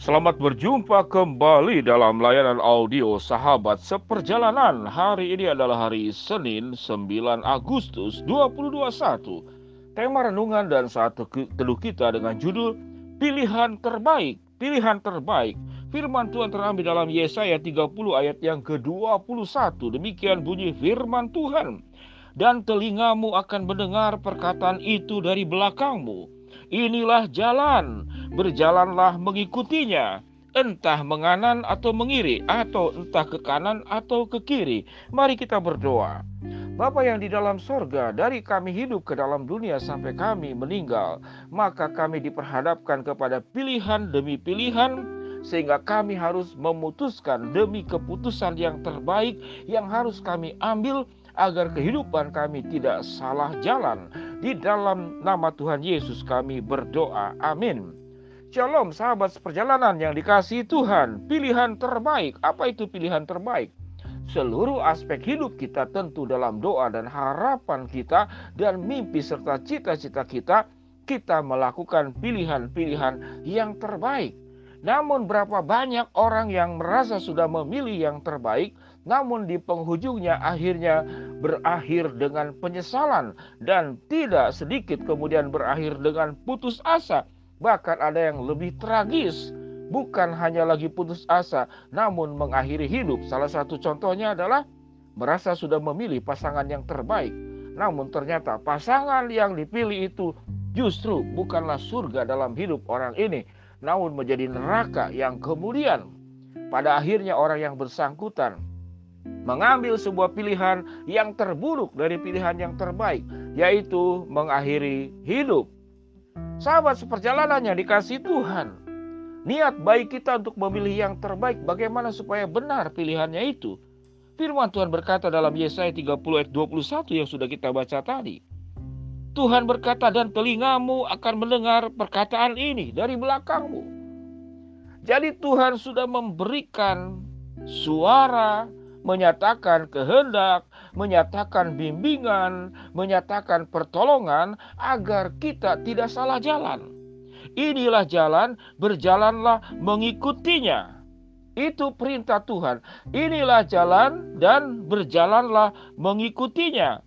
Selamat berjumpa kembali dalam layanan audio Sahabat Seperjalanan. Hari ini adalah hari Senin 9 Agustus 2021. Tema renungan dan saat teduh kita dengan judul Pilihan Terbaik. Pilihan Terbaik. Firman Tuhan terambil dalam Yesaya 30 ayat yang ke-21. Demikian bunyi firman Tuhan. Dan telingamu akan mendengar perkataan itu dari belakangmu Inilah jalan, berjalanlah mengikutinya. Entah menganan atau mengiri, atau entah ke kanan atau ke kiri. Mari kita berdoa. Bapa yang di dalam sorga, dari kami hidup ke dalam dunia sampai kami meninggal, maka kami diperhadapkan kepada pilihan demi pilihan, sehingga kami harus memutuskan demi keputusan yang terbaik yang harus kami ambil agar kehidupan kami tidak salah jalan di dalam nama Tuhan Yesus kami berdoa. Amin. Shalom sahabat seperjalanan yang dikasih Tuhan. Pilihan terbaik. Apa itu pilihan terbaik? Seluruh aspek hidup kita tentu dalam doa dan harapan kita dan mimpi serta cita-cita kita kita melakukan pilihan-pilihan yang terbaik. Namun berapa banyak orang yang merasa sudah memilih yang terbaik namun di penghujungnya akhirnya berakhir dengan penyesalan dan tidak sedikit kemudian berakhir dengan putus asa. Bahkan ada yang lebih tragis, bukan hanya lagi putus asa, namun mengakhiri hidup. Salah satu contohnya adalah merasa sudah memilih pasangan yang terbaik, namun ternyata pasangan yang dipilih itu justru bukanlah surga dalam hidup orang ini, namun menjadi neraka yang kemudian pada akhirnya orang yang bersangkutan mengambil sebuah pilihan yang terburuk dari pilihan yang terbaik, yaitu mengakhiri hidup. Sahabat seperjalanan yang dikasih Tuhan, niat baik kita untuk memilih yang terbaik, bagaimana supaya benar pilihannya itu? Firman Tuhan berkata dalam Yesaya 30 ayat 21 yang sudah kita baca tadi. Tuhan berkata dan telingamu akan mendengar perkataan ini dari belakangmu. Jadi Tuhan sudah memberikan suara menyatakan kehendak, menyatakan bimbingan, menyatakan pertolongan agar kita tidak salah jalan. Inilah jalan, berjalanlah mengikutinya. Itu perintah Tuhan. Inilah jalan dan berjalanlah mengikutinya.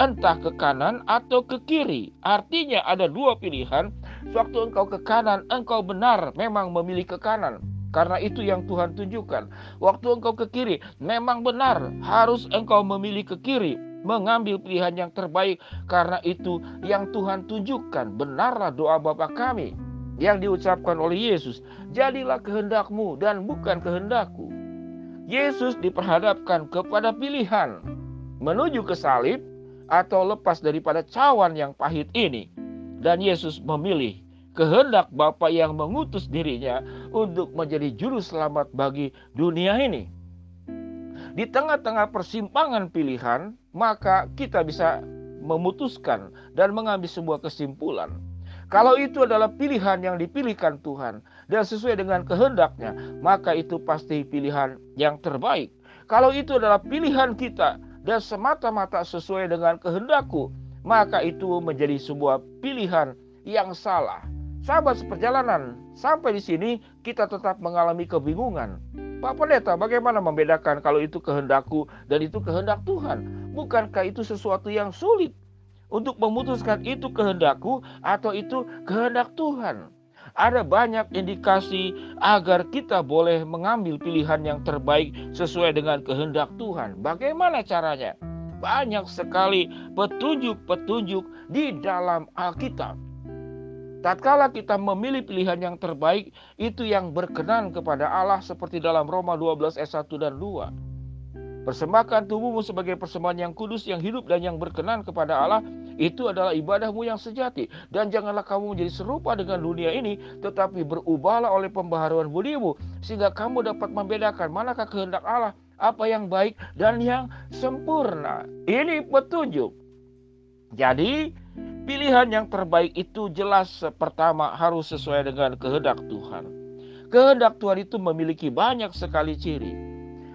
Entah ke kanan atau ke kiri. Artinya ada dua pilihan. Waktu engkau ke kanan, engkau benar memang memilih ke kanan karena itu yang Tuhan tunjukkan. Waktu engkau ke kiri, memang benar harus engkau memilih ke kiri, mengambil pilihan yang terbaik. Karena itu yang Tuhan tunjukkan. Benarlah doa Bapa kami yang diucapkan oleh Yesus. Jadilah kehendakmu dan bukan kehendakku. Yesus diperhadapkan kepada pilihan menuju ke salib atau lepas daripada cawan yang pahit ini. Dan Yesus memilih kehendak Bapa yang mengutus dirinya untuk menjadi juru selamat bagi dunia ini. Di tengah-tengah persimpangan pilihan, maka kita bisa memutuskan dan mengambil sebuah kesimpulan. Kalau itu adalah pilihan yang dipilihkan Tuhan dan sesuai dengan kehendaknya, maka itu pasti pilihan yang terbaik. Kalau itu adalah pilihan kita dan semata-mata sesuai dengan kehendakku, maka itu menjadi sebuah pilihan yang salah. Sahabat seperjalanan, sampai di sini kita tetap mengalami kebingungan. Pak Pendeta, bagaimana membedakan kalau itu kehendakku dan itu kehendak Tuhan? Bukankah itu sesuatu yang sulit untuk memutuskan itu kehendakku atau itu kehendak Tuhan? Ada banyak indikasi agar kita boleh mengambil pilihan yang terbaik sesuai dengan kehendak Tuhan. Bagaimana caranya? Banyak sekali petunjuk-petunjuk di dalam Alkitab Tatkala kita memilih pilihan yang terbaik, itu yang berkenan kepada Allah seperti dalam Roma 12 ayat 1 dan 2. Persembahkan tubuhmu sebagai persembahan yang kudus, yang hidup dan yang berkenan kepada Allah, itu adalah ibadahmu yang sejati. Dan janganlah kamu menjadi serupa dengan dunia ini, tetapi berubahlah oleh pembaharuan budimu, sehingga kamu dapat membedakan manakah kehendak Allah, apa yang baik dan yang sempurna. Ini petunjuk. Jadi, Pilihan yang terbaik itu jelas pertama harus sesuai dengan kehendak Tuhan. Kehendak Tuhan itu memiliki banyak sekali ciri.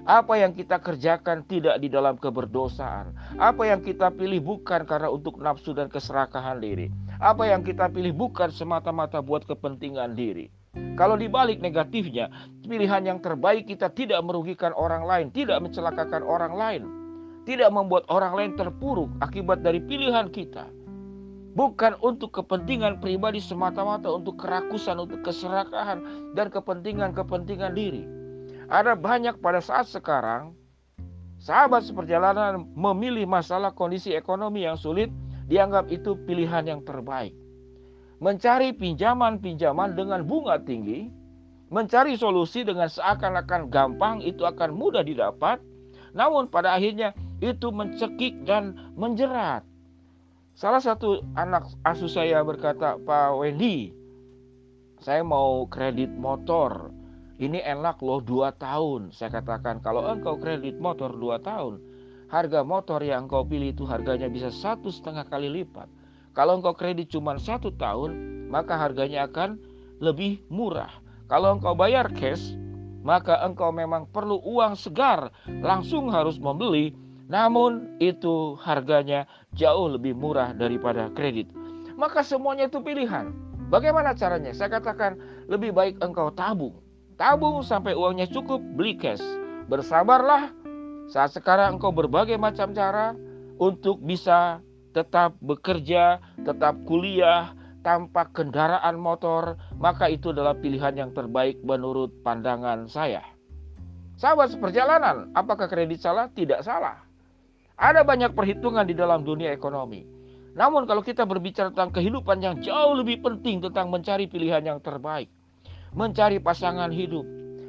Apa yang kita kerjakan tidak di dalam keberdosaan. Apa yang kita pilih bukan karena untuk nafsu dan keserakahan diri. Apa yang kita pilih bukan semata-mata buat kepentingan diri. Kalau dibalik negatifnya, pilihan yang terbaik kita tidak merugikan orang lain, tidak mencelakakan orang lain, tidak membuat orang lain terpuruk akibat dari pilihan kita. Bukan untuk kepentingan pribadi semata-mata, untuk kerakusan, untuk keserakahan, dan kepentingan-kepentingan diri. Ada banyak pada saat sekarang, sahabat seperjalanan memilih masalah kondisi ekonomi yang sulit, dianggap itu pilihan yang terbaik mencari pinjaman-pinjaman dengan bunga tinggi, mencari solusi dengan seakan-akan gampang itu akan mudah didapat, namun pada akhirnya itu mencekik dan menjerat. Salah satu anak asuh saya berkata, Pak Wendy, saya mau kredit motor. Ini enak loh dua tahun. Saya katakan kalau engkau kredit motor dua tahun, harga motor yang engkau pilih itu harganya bisa satu setengah kali lipat. Kalau engkau kredit cuma satu tahun, maka harganya akan lebih murah. Kalau engkau bayar cash, maka engkau memang perlu uang segar, langsung harus membeli, namun itu harganya jauh lebih murah daripada kredit. Maka semuanya itu pilihan. Bagaimana caranya? Saya katakan lebih baik engkau tabung. Tabung sampai uangnya cukup, beli cash. Bersabarlah saat sekarang engkau berbagai macam cara untuk bisa tetap bekerja, tetap kuliah tanpa kendaraan motor, maka itu adalah pilihan yang terbaik menurut pandangan saya. Sahabat seperjalanan, apakah kredit salah? Tidak salah. Ada banyak perhitungan di dalam dunia ekonomi. Namun kalau kita berbicara tentang kehidupan yang jauh lebih penting tentang mencari pilihan yang terbaik, mencari pasangan hidup,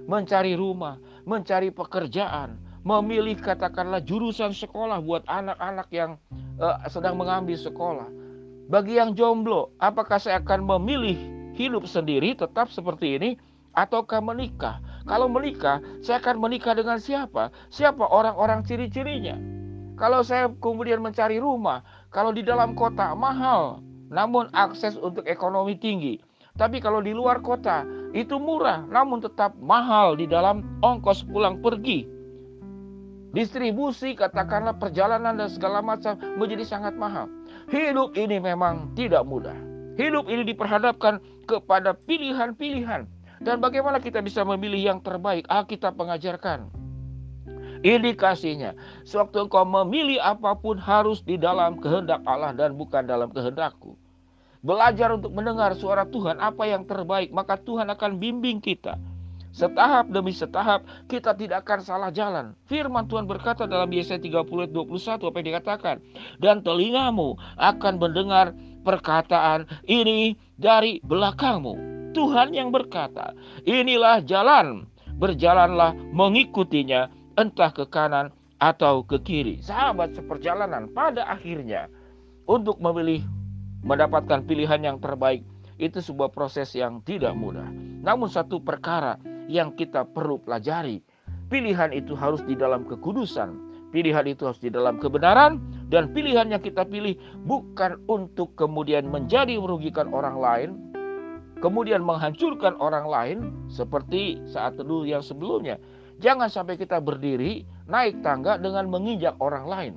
mencari rumah, mencari pekerjaan, memilih katakanlah jurusan sekolah buat anak-anak yang uh, sedang mengambil sekolah. Bagi yang jomblo, apakah saya akan memilih hidup sendiri tetap seperti ini ataukah menikah? Kalau menikah, saya akan menikah dengan siapa? Siapa orang-orang ciri-cirinya? Kalau saya kemudian mencari rumah, kalau di dalam kota mahal, namun akses untuk ekonomi tinggi. Tapi kalau di luar kota itu murah, namun tetap mahal di dalam ongkos pulang pergi distribusi, katakanlah perjalanan dan segala macam menjadi sangat mahal. Hidup ini memang tidak mudah. Hidup ini diperhadapkan kepada pilihan-pilihan. Dan bagaimana kita bisa memilih yang terbaik? Alkitab mengajarkan. Indikasinya, sewaktu engkau memilih apa pun harus di dalam kehendak Allah dan bukan dalam kehendakku. Belajar untuk mendengar suara Tuhan apa yang terbaik, maka Tuhan akan bimbing kita. Setahap demi setahap kita tidak akan salah jalan. Firman Tuhan berkata dalam Yesaya 30 ayat 21 apa yang dikatakan. Dan telingamu akan mendengar perkataan ini dari belakangmu. Tuhan yang berkata, inilah jalan, berjalanlah mengikutinya entah ke kanan atau ke kiri. Sahabat seperjalanan pada akhirnya untuk memilih mendapatkan pilihan yang terbaik itu sebuah proses yang tidak mudah. Namun satu perkara yang kita perlu pelajari. Pilihan itu harus di dalam kekudusan, pilihan itu harus di dalam kebenaran, dan pilihan yang kita pilih bukan untuk kemudian menjadi merugikan orang lain, kemudian menghancurkan orang lain, seperti saat teduh yang sebelumnya. Jangan sampai kita berdiri naik tangga dengan menginjak orang lain.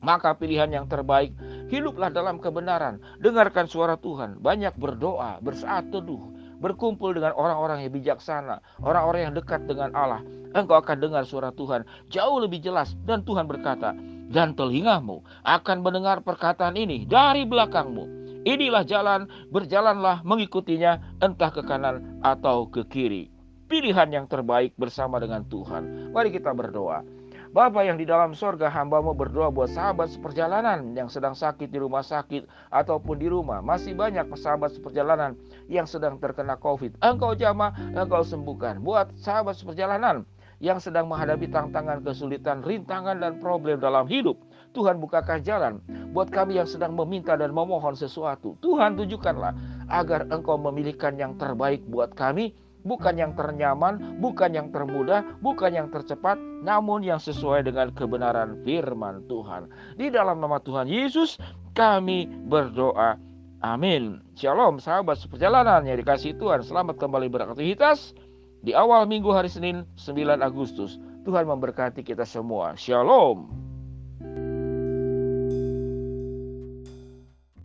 Maka pilihan yang terbaik, hiduplah dalam kebenaran, dengarkan suara Tuhan, banyak berdoa, bersaat teduh, berkumpul dengan orang-orang yang bijaksana, orang-orang yang dekat dengan Allah, engkau akan dengar suara Tuhan jauh lebih jelas. Dan Tuhan berkata, dan telingamu akan mendengar perkataan ini dari belakangmu. Inilah jalan, berjalanlah mengikutinya entah ke kanan atau ke kiri. Pilihan yang terbaik bersama dengan Tuhan. Mari kita berdoa. Bapak yang di dalam sorga hambamu berdoa buat sahabat seperjalanan yang sedang sakit di rumah sakit ataupun di rumah. Masih banyak sahabat seperjalanan yang sedang terkena COVID. Engkau jamah, engkau sembuhkan. Buat sahabat seperjalanan yang sedang menghadapi tantangan, kesulitan, rintangan, dan problem dalam hidup. Tuhan bukakan jalan buat kami yang sedang meminta dan memohon sesuatu. Tuhan tunjukkanlah agar engkau memilihkan yang terbaik buat kami bukan yang ternyaman, bukan yang termudah, bukan yang tercepat, namun yang sesuai dengan kebenaran firman Tuhan. Di dalam nama Tuhan Yesus, kami berdoa. Amin. Shalom sahabat seperjalanan yang dikasih Tuhan. Selamat kembali beraktivitas di awal minggu hari Senin 9 Agustus. Tuhan memberkati kita semua. Shalom.